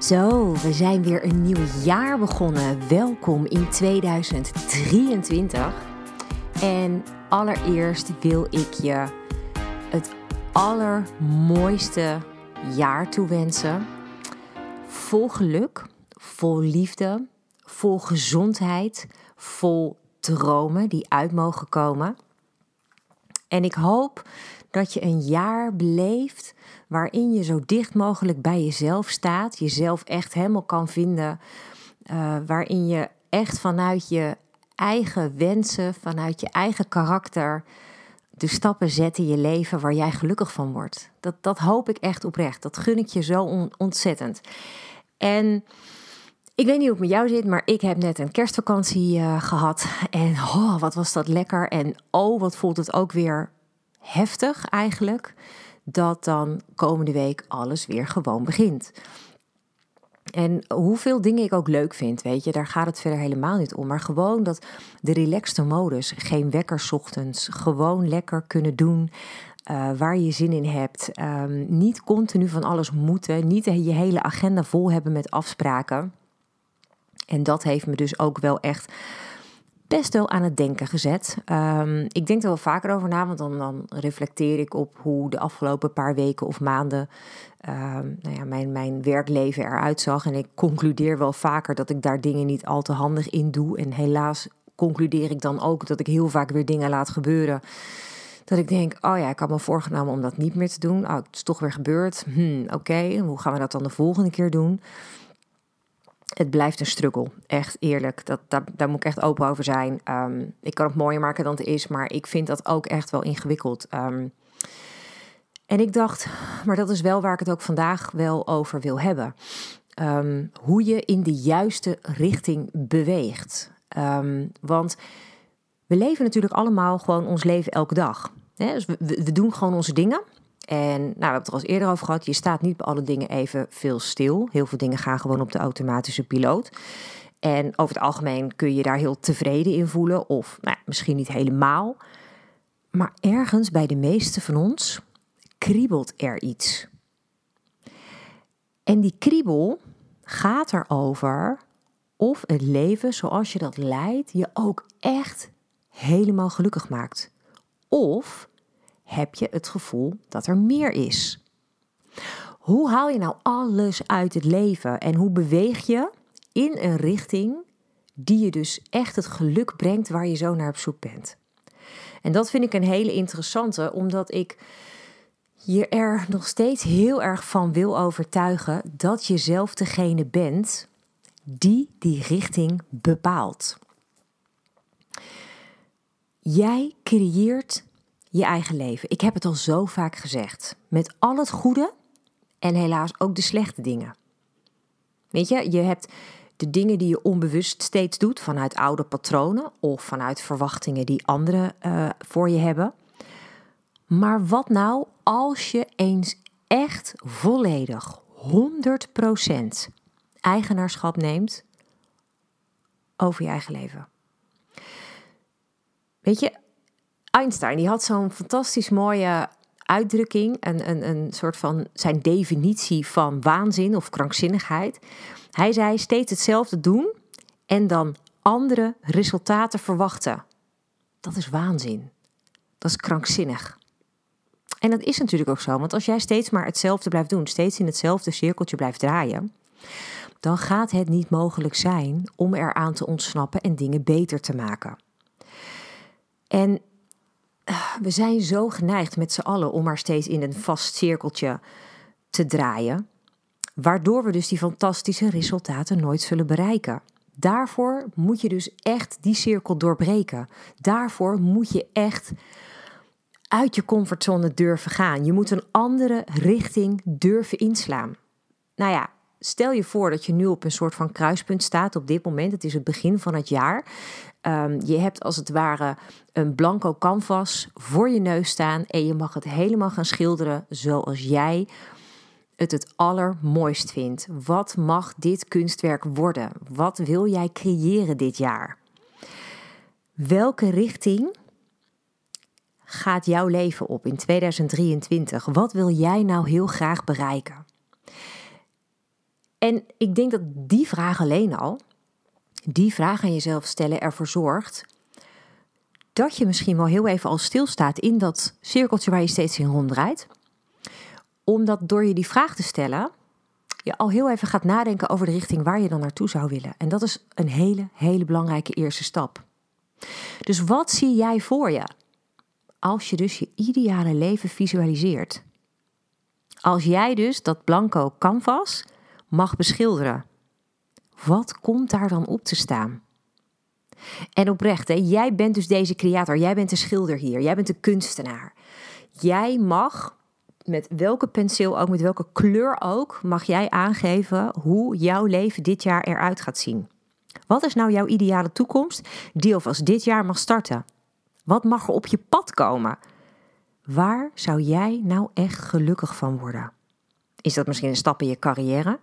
Zo, we zijn weer een nieuw jaar begonnen. Welkom in 2023. En allereerst wil ik je het allermooiste jaar toewensen. Vol geluk, vol liefde, vol gezondheid, vol dromen die uit mogen komen. En ik hoop dat je een jaar beleeft waarin je zo dicht mogelijk bij jezelf staat, jezelf echt helemaal kan vinden, uh, waarin je echt vanuit je eigen wensen, vanuit je eigen karakter de stappen zet in je leven waar jij gelukkig van wordt. Dat, dat hoop ik echt oprecht. Dat gun ik je zo ontzettend. En ik weet niet hoe het met jou zit, maar ik heb net een kerstvakantie uh, gehad. En oh, wat was dat lekker. En oh, wat voelt het ook weer heftig eigenlijk dat dan komende week alles weer gewoon begint. En hoeveel dingen ik ook leuk vind, weet je, daar gaat het verder helemaal niet om. Maar gewoon dat de relaxte modus, geen wekkers ochtends, gewoon lekker kunnen doen uh, waar je zin in hebt. Um, niet continu van alles moeten, niet je hele agenda vol hebben met afspraken. En dat heeft me dus ook wel echt best wel aan het denken gezet. Um, ik denk er wel vaker over na, want dan, reflecteer ik op hoe de afgelopen paar weken of maanden um, nou ja, mijn, mijn werkleven eruit zag. En ik concludeer wel vaker dat ik daar dingen niet al te handig in doe. En helaas concludeer ik dan ook dat ik heel vaak weer dingen laat gebeuren. Dat ik denk, oh ja, ik had me voorgenomen om dat niet meer te doen. Oh, het is toch weer gebeurd. Hmm, Oké, hoe gaan we dat dan de volgende keer doen? Het blijft een struggle. Echt eerlijk. Dat, daar, moet ik echt open over zijn. Ehm, ik kan het mooier maken dan het is, maar ik vind dat ook echt wel ingewikkeld. Ehm, en ik dacht, maar dat is wel waar ik het ook vandaag wel over wil hebben. Ehm, hoe je in de juiste richting beweegt. want we leven natuurlijk allemaal gewoon ons leven elke dag. Dus we, we doen gewoon onze dingen. En nou, we hebben het er al eerder over gehad. Je staat niet bij alle dingen even veel stil. Heel veel dingen gaan gewoon op de automatische piloot. En over het algemeen kun je daar heel tevreden in voelen. Of nou, misschien niet helemaal. Maar ergens bij de meeste van ons kriebelt er iets. En die kriebel gaat erover of het leven zoals je dat leidt je ook echt helemaal gelukkig maakt. Of heb je het gevoel dat er meer is. Hoe haal je nou alles uit het leven en hoe beweeg je in een richting die je dus echt het geluk brengt waar je zo naar op zoek bent? En dat vind ik een hele interessante, omdat ik je er nog steeds heel erg van wil overtuigen dat je zelf degene bent die die richting bepaalt. Jij creëert je eigen leven. Ik heb het al zo vaak gezegd. Met al het goede en helaas ook de slechte dingen. Weet je, je hebt de dingen die je onbewust steeds doet vanuit oude patronen of vanuit verwachtingen die anderen uh, voor je hebben. Maar wat nou als je eens echt volledig 100% eigenaarschap neemt over je eigen leven? Weet je, Einstein die had zo'n fantastisch mooie uitdrukking, een, een, een soort van zijn definitie van waanzin of krankzinnigheid. Hij zei steeds hetzelfde doen en dan andere resultaten verwachten. Dat is waanzin. Dat is krankzinnig. En dat is natuurlijk ook zo, want als jij steeds maar hetzelfde blijft doen, steeds in hetzelfde cirkeltje blijft draaien, dan gaat het niet mogelijk zijn om eraan te ontsnappen en dingen beter te maken. En we zijn zo geneigd met z'n allen om maar steeds in een vast cirkeltje te draaien, waardoor we dus die fantastische resultaten nooit zullen bereiken. Daarvoor moet je dus echt die cirkel doorbreken. Daarvoor moet je echt uit je comfortzone durven gaan. Je moet een andere richting durven inslaan. Nou ja, stel je voor dat je nu op een soort van kruispunt staat op dit moment. Het is het begin van het jaar. Ehm, je hebt als het ware een blanco canvas voor je neus staan en je mag het helemaal gaan schilderen zoals jij het het allermooist vindt. Wat mag dit kunstwerk worden? Wat wil jij creëren dit jaar? Welke richting gaat jouw leven op in 2023? Wat wil jij nou heel graag bereiken? En ik denk dat die vraag alleen al, die vraag aan jezelf stellen, ervoor zorgt dat je misschien wel heel even al stilstaat in dat cirkeltje waar je steeds in ronddraait. Omdat door je die vraag te stellen, je al heel even gaat nadenken over de richting waar je dan naartoe zou willen. En dat is een hele, hele belangrijke eerste stap. Dus wat zie jij voor je? Als je dus je ideale leven visualiseert. Als jij dus dat blanco canvas mag beschilderen. Wat komt daar dan op te staan? En oprecht, hè, jij bent dus deze creator, jij bent de schilder hier, jij bent de kunstenaar. Jij mag met welke penseel ook, met welke kleur ook, mag jij aangeven hoe jouw leven dit jaar eruit gaat zien. Wat is nou jouw ideale toekomst die alvast dit jaar mag starten? Wat mag er op je pad komen? Waar zou jij nou echt gelukkig van worden? Is dat misschien een stap in je carrière?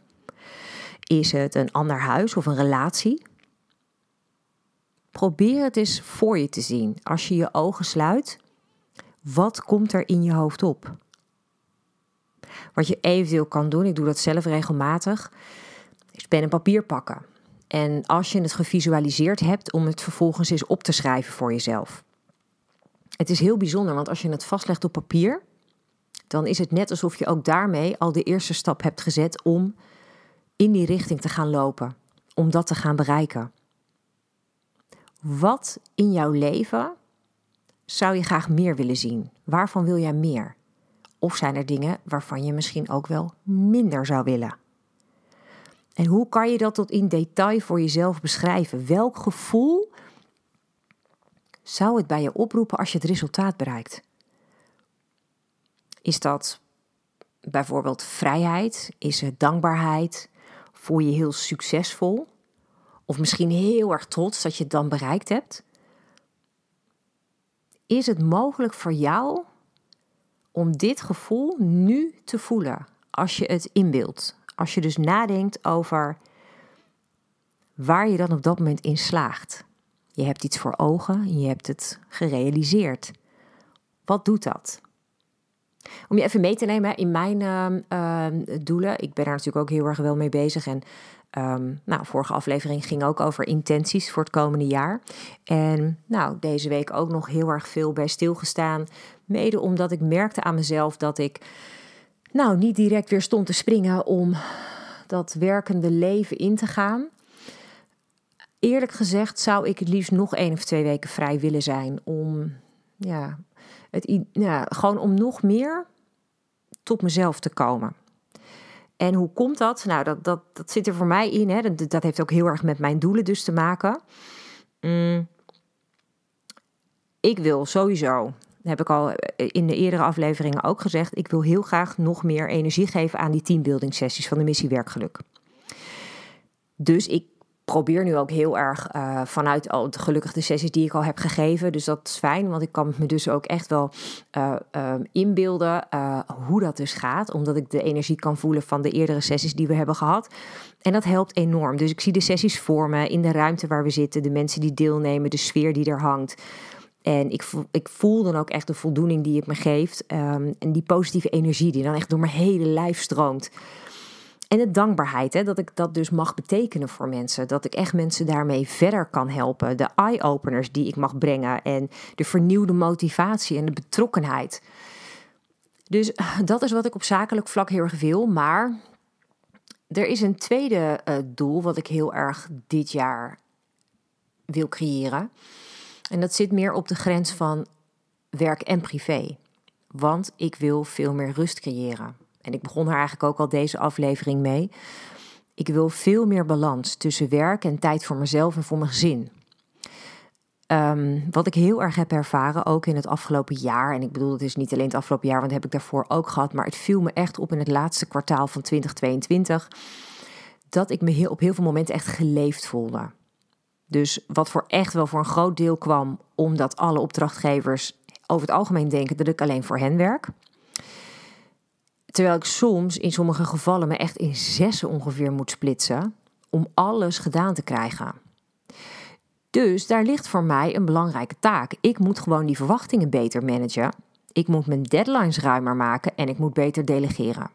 Is het een ander huis of een relatie? Probeer het eens voor je te zien. Als je je ogen sluit, wat komt er in je hoofd op? Wat je eventueel kan doen, ik doe dat zelf regelmatig, is pen en papier pakken. En als je het gevisualiseerd hebt, om het vervolgens eens op te schrijven voor jezelf. Het is heel bijzonder, want als je het vastlegt op papier, dan is het net alsof je ook daarmee al de eerste stap hebt gezet om in die richting te gaan lopen, om dat te gaan bereiken. Wat in jouw leven zou je graag meer willen zien? Waarvan wil jij meer? Of zijn er dingen waarvan je misschien ook wel minder zou willen? En hoe kan je dat tot in detail voor jezelf beschrijven? Welk gevoel zou het bij je oproepen als je het resultaat bereikt? Is dat bijvoorbeeld vrijheid? Is het dankbaarheid? Voel je heel succesvol? Of misschien heel erg trots dat je het dan bereikt hebt? Is het mogelijk voor jou om dit gevoel nu te voelen als je het inbeeldt? Als je dus nadenkt over waar je dan op dat moment in slaagt. Je hebt iets voor ogen, je hebt het gerealiseerd. Wat doet dat? Om je even mee te nemen in mijn uh, uh, doelen. Ik ben daar natuurlijk ook heel erg wel mee bezig. En um, nou, vorige aflevering ging ook over intenties voor het komende jaar. En nou, deze week ook nog heel erg veel bij stilgestaan. Mede omdat ik merkte aan mezelf dat ik nou niet direct weer stond te springen om dat werkende leven in te gaan. Eerlijk gezegd zou ik het liefst nog één of twee weken vrij willen zijn om ja, het, ja, gewoon om nog meer tot mezelf te komen. En hoe komt dat? Nou, dat, dat, dat zit er voor mij in. Hè. Dat, dat heeft ook heel erg met mijn doelen dus te maken. Mm. Ik wil sowieso, heb ik al in de eerdere afleveringen ook gezegd, ik wil heel graag nog meer energie geven aan die teambuilding sessies van de missie Werkgeluk. Dus ik probeer nu ook heel erg uh, vanuit al de gelukkig de sessies die ik al heb gegeven. Dus dat is fijn, want ik kan me dus ook echt wel uh, uh, inbeelden hoe dat dus gaat. Omdat ik de energie kan voelen van de eerdere sessies die we hebben gehad. En dat helpt enorm. Dus ik zie de sessies vormen in de ruimte waar we zitten, de mensen die deelnemen, de sfeer die er hangt. En ik voel, ik voel dan ook echt de voldoening die het me geeft. Um, en die positieve energie die dan echt door mijn hele lijf stroomt. En de dankbaarheid, hè, dat ik dat dus mag betekenen voor mensen. Dat ik echt mensen daarmee verder kan helpen. De eye-openers die ik mag brengen. En de vernieuwde motivatie en de betrokkenheid. Dus dat is wat ik op zakelijk vlak heel erg wil. Maar er is een tweede uh, doel wat ik heel erg dit jaar wil creëren. En dat zit meer op de grens van werk en privé. Want ik wil veel meer rust creëren. En ik begon er eigenlijk ook al deze aflevering mee. Ik wil veel meer balans tussen werk en tijd voor mezelf en voor mijn gezin. Um, wat ik heel erg heb ervaren, ook in het afgelopen jaar. En ik bedoel, het is niet alleen het afgelopen jaar, want dat heb ik daarvoor ook gehad. Maar het viel me echt op in het laatste kwartaal van 2022. dat ik me heel, op heel veel momenten echt geleefd voelde. Dus wat voor echt wel voor een groot deel kwam omdat alle opdrachtgevers over het algemeen denken dat ik alleen voor hen werk. Terwijl ik soms in sommige gevallen me echt in zessen ongeveer moet splitsen om alles gedaan te krijgen. Dus daar ligt voor mij een belangrijke taak. Ik moet gewoon die verwachtingen beter managen. Ik moet mijn deadlines ruimer maken en ik moet beter delegeren.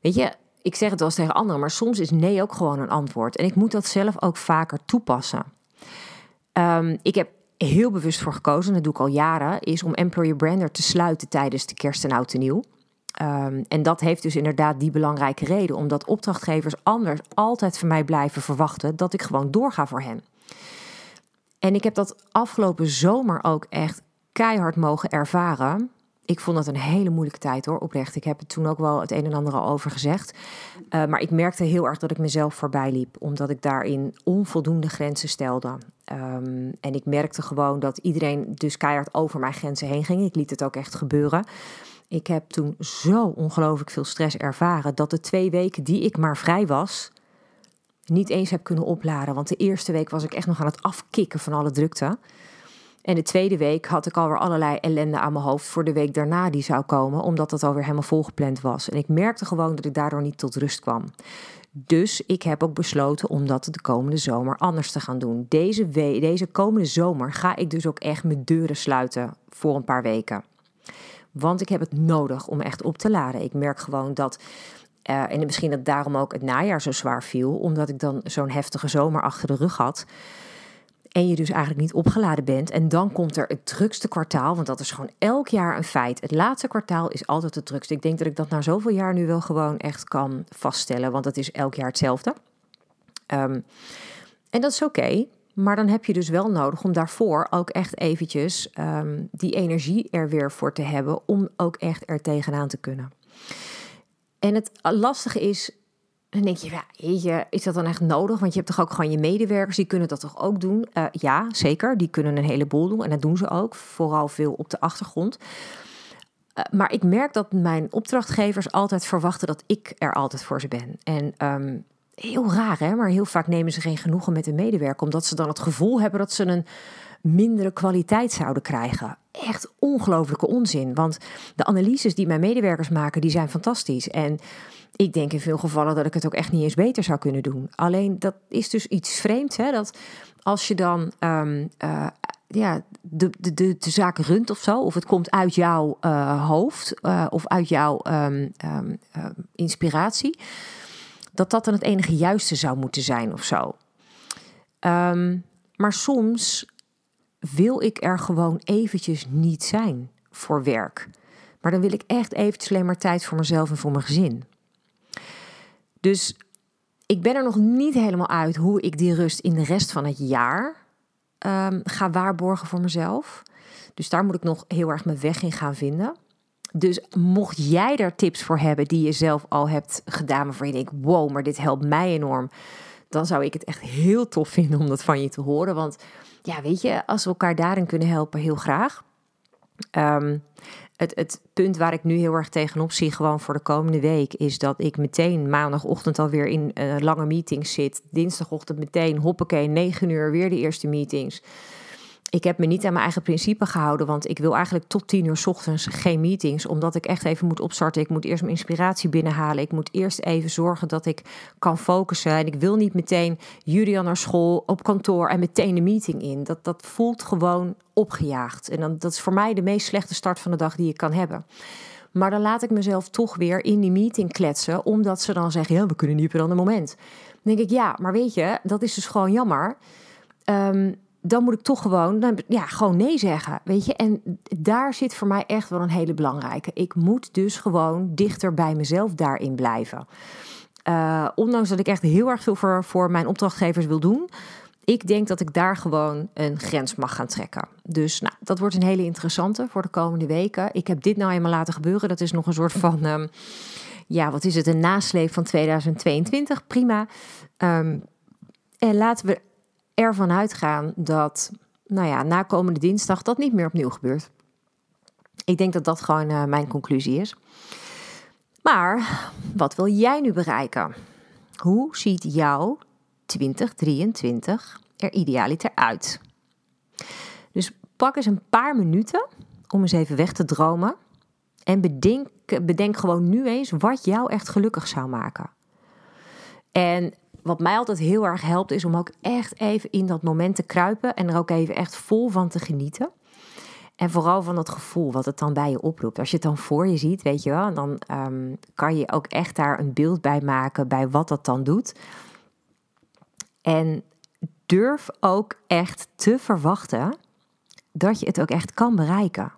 Weet je, ik zeg het wel eens tegen anderen, maar soms is nee ook gewoon een antwoord. En ik moet dat zelf ook vaker toepassen. Um, ik heb heel bewust voor gekozen, dat doe ik al jaren, is om Employer Brander te sluiten tijdens de kerst en oud en nieuw. Um, en dat heeft dus inderdaad die belangrijke reden, omdat opdrachtgevers anders altijd van mij blijven verwachten dat ik gewoon doorga voor hen. En ik heb dat afgelopen zomer ook echt keihard mogen ervaren. Ik vond dat een hele moeilijke tijd hoor, oprecht. Ik heb het toen ook wel het een en ander al over gezegd. Uh, maar ik merkte heel erg dat ik mezelf voorbij liep, omdat ik daarin onvoldoende grenzen stelde. Um, en ik merkte gewoon dat iedereen dus keihard over mijn grenzen heen ging. Ik liet het ook echt gebeuren. Ik heb toen zo ongelooflijk veel stress ervaren dat de twee weken die ik maar vrij was, niet eens heb kunnen opladen. Want de eerste week was ik echt nog aan het afkicken van alle drukte. En de tweede week had ik alweer allerlei ellende aan mijn hoofd voor de week daarna die zou komen, omdat dat alweer helemaal volgepland was. En ik merkte gewoon dat ik daardoor niet tot rust kwam. Dus ik heb ook besloten om dat de komende zomer anders te gaan doen. Deze, deze komende zomer ga ik dus ook echt mijn deuren sluiten voor een paar weken. Want ik heb het nodig om echt op te laden. Ik merk gewoon dat uh, en misschien dat daarom ook het najaar zo zwaar viel, omdat ik dan zo'n heftige zomer achter de rug had. En je dus eigenlijk niet opgeladen bent. En dan komt er het drukste kwartaal, want dat is gewoon elk jaar een feit. Het laatste kwartaal is altijd het drukste. Ik denk dat ik dat na zoveel jaar nu wel gewoon echt kan vaststellen, want het is elk jaar hetzelfde. Um, en dat is oké, maar dan heb je dus wel nodig om daarvoor ook echt eventjes um, die energie er weer voor te hebben om ook echt er tegenaan te kunnen. En het lastige is, dan denk je, ja, is dat dan echt nodig? Want je hebt toch ook gewoon je medewerkers, die kunnen dat toch ook doen? Uh, ja, zeker, die kunnen een heleboel doen en dat doen ze ook, vooral veel op de achtergrond. Uh, maar ik merk dat mijn opdrachtgevers altijd verwachten dat ik er altijd voor ze ben. En um, heel raar, hè? maar heel vaak nemen ze geen genoegen met een medewerker, omdat ze dan het gevoel hebben dat ze een mindere kwaliteit zouden krijgen. Echt ongelooflijke onzin. Want de analyses die mijn medewerkers maken, die zijn fantastisch. En ik denk in veel gevallen dat ik het ook echt niet eens beter zou kunnen doen. Alleen dat is dus iets vreemds. Hè? Dat als je dan um, uh, ja, de, de, de, zaak runt of zo, of het komt uit jouw uh, hoofd uh, of uit jouw um, um, inspiratie, dat dat dan het enige juiste zou moeten zijn of zo. maar soms wil ik er gewoon eventjes niet zijn voor werk. Maar dan wil ik echt eventjes alleen maar tijd voor mezelf en voor mijn gezin. Dus ik ben er nog niet helemaal uit hoe ik die rust in de rest van het jaar um, ga waarborgen voor mezelf. Dus daar moet ik nog heel erg mijn weg in gaan vinden. Dus mocht jij daar tips voor hebben die je zelf al hebt gedaan, waarvan je denkt: wow, maar dit helpt mij enorm, dan zou ik het echt heel tof vinden om dat van je te horen. Want ja, weet je, als we elkaar daarin kunnen helpen, heel graag. Um, het, het punt waar ik nu heel erg tegenop zie, gewoon voor de komende week, is dat ik meteen maandagochtend alweer in lange meetings zit. Dinsdagochtend meteen, hoppakee, 9 uur weer de eerste meetings ik heb me niet aan mijn eigen principe gehouden, want ik wil eigenlijk tot tien uur ochtends geen meetings, omdat ik echt even moet opstarten. Ik moet eerst mijn inspiratie binnenhalen. Ik moet eerst even zorgen dat ik kan focussen. En ik wil niet meteen Julian naar school, op kantoor en meteen de meeting in. Dat, dat voelt gewoon opgejaagd. En dat is voor mij de meest slechte start van de dag die je kan hebben. Maar dan laat ik mezelf toch weer in die meeting kletsen, omdat ze dan zeggen: ja, we kunnen niet op een ander moment. Dan denk ik, ja, maar weet je, dat is dus gewoon jammer. Um, dan moet ik toch gewoon, ja, gewoon nee zeggen. Weet je, en daar zit voor mij echt wel een hele belangrijke. Ik moet dus gewoon dichter bij mezelf daarin blijven. Uh, ondanks dat ik echt heel erg veel voor, voor mijn opdrachtgevers wil doen. Ik denk dat ik daar gewoon een grens mag gaan trekken. Dus nou, dat wordt een hele interessante voor de komende weken. Ik heb dit nou eenmaal laten gebeuren. Dat is nog een soort van, um, ja, wat is het, een nasleep van 2022. Prima. Um, en laten we ervan uitgaan dat, nou ja, na komende dinsdag dat niet meer opnieuw gebeurt. Ik denk dat dat gewoon uh, mijn conclusie is. Maar wat wil jij nu bereiken? Hoe ziet jouw 2023 er idealiter uit? Dus pak eens een paar minuten om eens even weg te dromen. En bedenk, bedenk gewoon nu eens wat jou echt gelukkig zou maken. En wat mij altijd heel erg helpt, is om ook echt even in dat moment te kruipen en er ook even echt vol van te genieten. En vooral van dat gevoel wat het dan bij je oproept. Als je het dan voor je ziet, weet je wel, dan um, kan je ook echt daar een beeld bij maken bij wat dat dan doet. En durf ook echt te verwachten dat je het ook echt kan bereiken.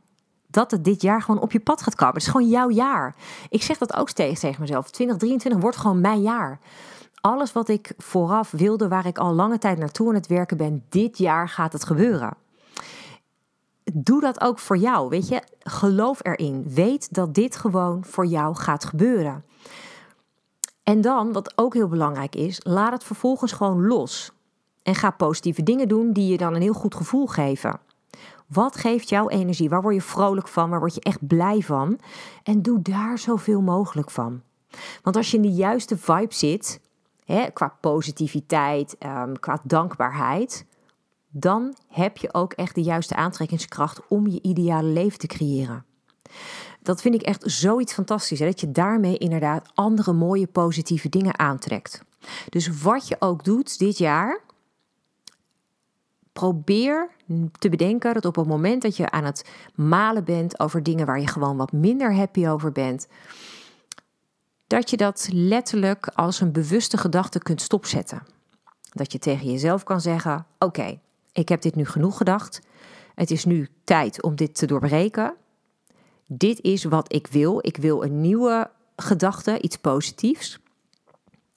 Dat het dit jaar gewoon op je pad gaat komen. Het is gewoon jouw jaar. Ik zeg dat ook steeds tegen mezelf. 2023 wordt gewoon mijn jaar. Alles wat ik vooraf wilde, waar ik al lange tijd naartoe aan het werken ben, dit jaar gaat het gebeuren doe dat ook voor jou. Weet je, geloof erin. Weet dat dit gewoon voor jou gaat gebeuren. En dan, wat ook heel belangrijk is, laat het vervolgens gewoon los. En ga positieve dingen doen die je dan een heel goed gevoel geven. Wat geeft jouw energie? Waar word je vrolijk van? Waar word je echt blij van? En doe daar zoveel mogelijk van. Want als je in de juiste vibe zit, qua positiviteit, um, qua dankbaarheid, dan heb je ook echt de juiste aantrekkingskracht om je ideale leven te creëren. Dat vind ik echt zoiets fantastisch, hè? dat je daarmee inderdaad andere mooie positieve dingen aantrekt. Dus wat je ook doet dit jaar, probeer te bedenken dat op het moment dat je aan het malen bent over dingen waar je gewoon wat minder happy over bent, dat je dat letterlijk als een bewuste gedachte kunt stopzetten. Dat je tegen jezelf kan zeggen: Oké, ik heb dit nu genoeg gedacht. Het is nu tijd om dit te doorbreken. Dit is wat ik wil. Ik wil een nieuwe gedachte, iets positiefs.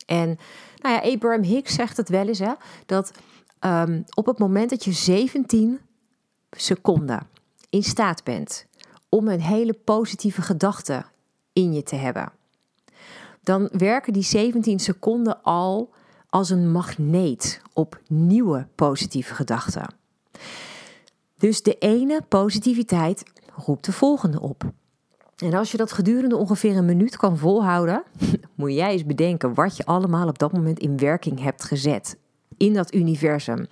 En nou ja, Abraham Hicks zegt het wel eens, hè, dat um, op het moment dat je 17 seconden in staat bent om een hele positieve gedachte in je te hebben, dan werken die 17 seconden al als een magneet op nieuwe positieve gedachten. Dus de ene positiviteit roept de volgende op. En als je dat gedurende ongeveer een minuut kan volhouden, moet jij eens bedenken wat je allemaal op dat moment in werking hebt gezet. In dat universum.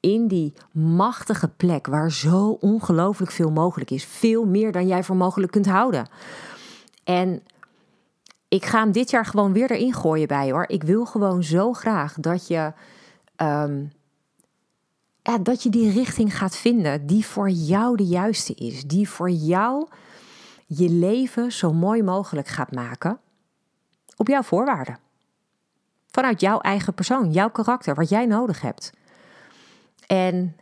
In die machtige plek waar zo ongelooflijk veel mogelijk is. Veel meer dan jij voor mogelijk kunt houden. En ik ga hem dit jaar gewoon weer erin gooien bij hoor. Ik wil gewoon zo graag dat je, ehm, ja, dat je die richting gaat vinden die voor jou de juiste is. Die voor jou je leven zo mooi mogelijk gaat maken op jouw voorwaarden. Vanuit jouw eigen persoon, jouw karakter, wat jij nodig hebt. En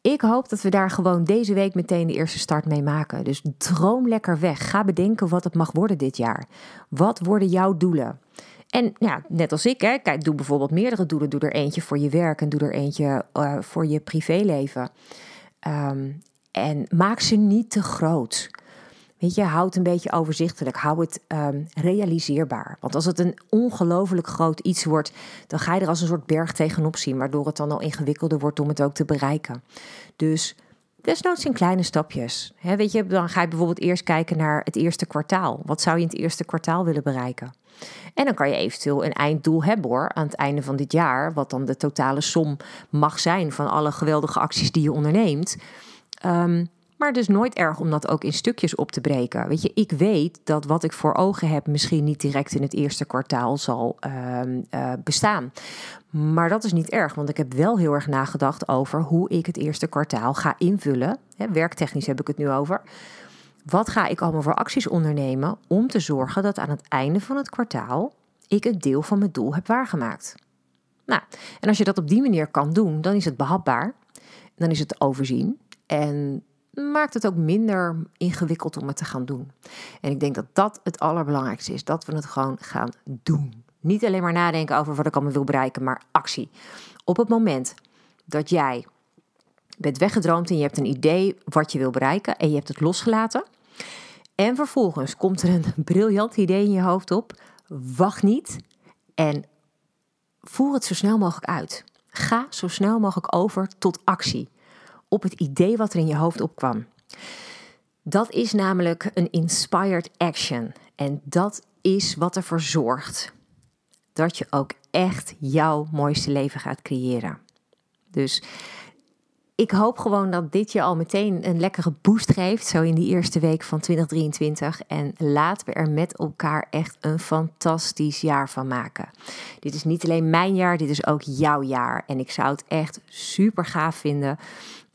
ik hoop dat we daar gewoon deze week meteen de eerste start mee maken. Dus droom lekker weg. Ga bedenken wat het mag worden dit jaar. Wat worden jouw doelen? En ja, net als ik, hè, kijk, doe bijvoorbeeld meerdere doelen. Doe er eentje voor je werk en doe er eentje uh, voor je privéleven. Um, en maak ze niet te groot. Weet je, houd een beetje overzichtelijk. Hou het um, realiseerbaar. Want als het een ongelooflijk groot iets wordt, dan ga je er als een soort berg tegenop zien, waardoor het dan al ingewikkelder wordt om het ook te bereiken. Dus desnoods in kleine stapjes. Weet je, dan ga je bijvoorbeeld eerst kijken naar het eerste kwartaal. Wat zou je in het eerste kwartaal willen bereiken? En dan kan je eventueel een einddoel hebben hoor, aan het einde van dit jaar, wat dan de totale som mag zijn van alle geweldige acties die je onderneemt. Um, maar dus nooit erg om dat ook in stukjes op te breken. Weet je, ik weet dat wat ik voor ogen heb misschien niet direct in het eerste kwartaal zal uh, uh, bestaan. Maar dat is niet erg, want ik heb wel heel erg nagedacht over hoe ik het eerste kwartaal ga invullen. Werktechnisch heb ik het nu over. Wat ga ik allemaal voor acties ondernemen om te zorgen dat aan het einde van het kwartaal ik een deel van mijn doel heb waargemaakt? Nou, en als je dat op die manier kan doen, dan is het behapbaar. Dan is het overzien. En maakt het ook minder ingewikkeld om het te gaan doen. En ik denk dat dat het allerbelangrijkste is: dat we het gewoon gaan doen. Niet alleen maar nadenken over wat ik allemaal wil bereiken, maar actie. Op het moment dat jij bent weggedroomd en je hebt een idee wat je wil bereiken en je hebt het losgelaten. En vervolgens komt er een briljant idee in je hoofd op. Wacht niet en voer het zo snel mogelijk uit. Ga zo snel mogelijk over tot actie op het idee wat er in je hoofd opkwam. Dat is namelijk een inspired action. En dat is wat ervoor zorgt dat je ook echt jouw mooiste leven gaat creëren. Dus ik hoop gewoon dat dit je al meteen een lekkere boost geeft, zo in die eerste week van 2023. En laten we er met elkaar echt een fantastisch jaar van maken. Dit is niet alleen mijn jaar, dit is ook jouw jaar. En ik zou het echt super gaaf vinden.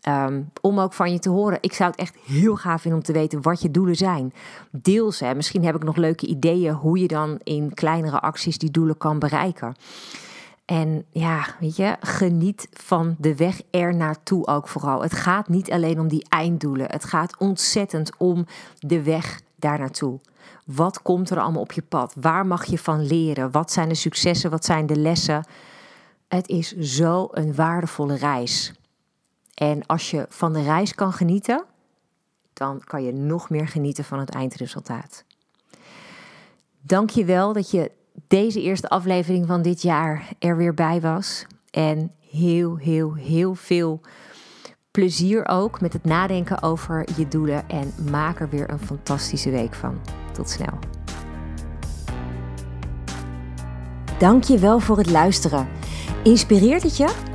Ehm, om ook van je te horen. Ik zou het echt heel gaaf vinden om te weten wat je doelen zijn. Deel ze. Misschien heb ik nog leuke ideeën hoe je dan in kleinere acties die doelen kan bereiken. En ja, weet je, geniet van de weg er naartoe ook vooral. Het gaat niet alleen om die einddoelen. Het gaat ontzettend om de weg daar naartoe. Wat komt er allemaal op je pad? Waar mag je van leren? Wat zijn de successen? Wat zijn de lessen? Het is zo een waardevolle reis. En als je van de reis kan genieten, dan kan je nog meer genieten van het eindresultaat. Dank je wel dat je deze eerste aflevering van dit jaar er weer bij was. En heel, heel, heel veel plezier ook met het nadenken over je doelen. En maak er weer een fantastische week van. Tot snel. Dank je wel voor het luisteren. Inspireert het je?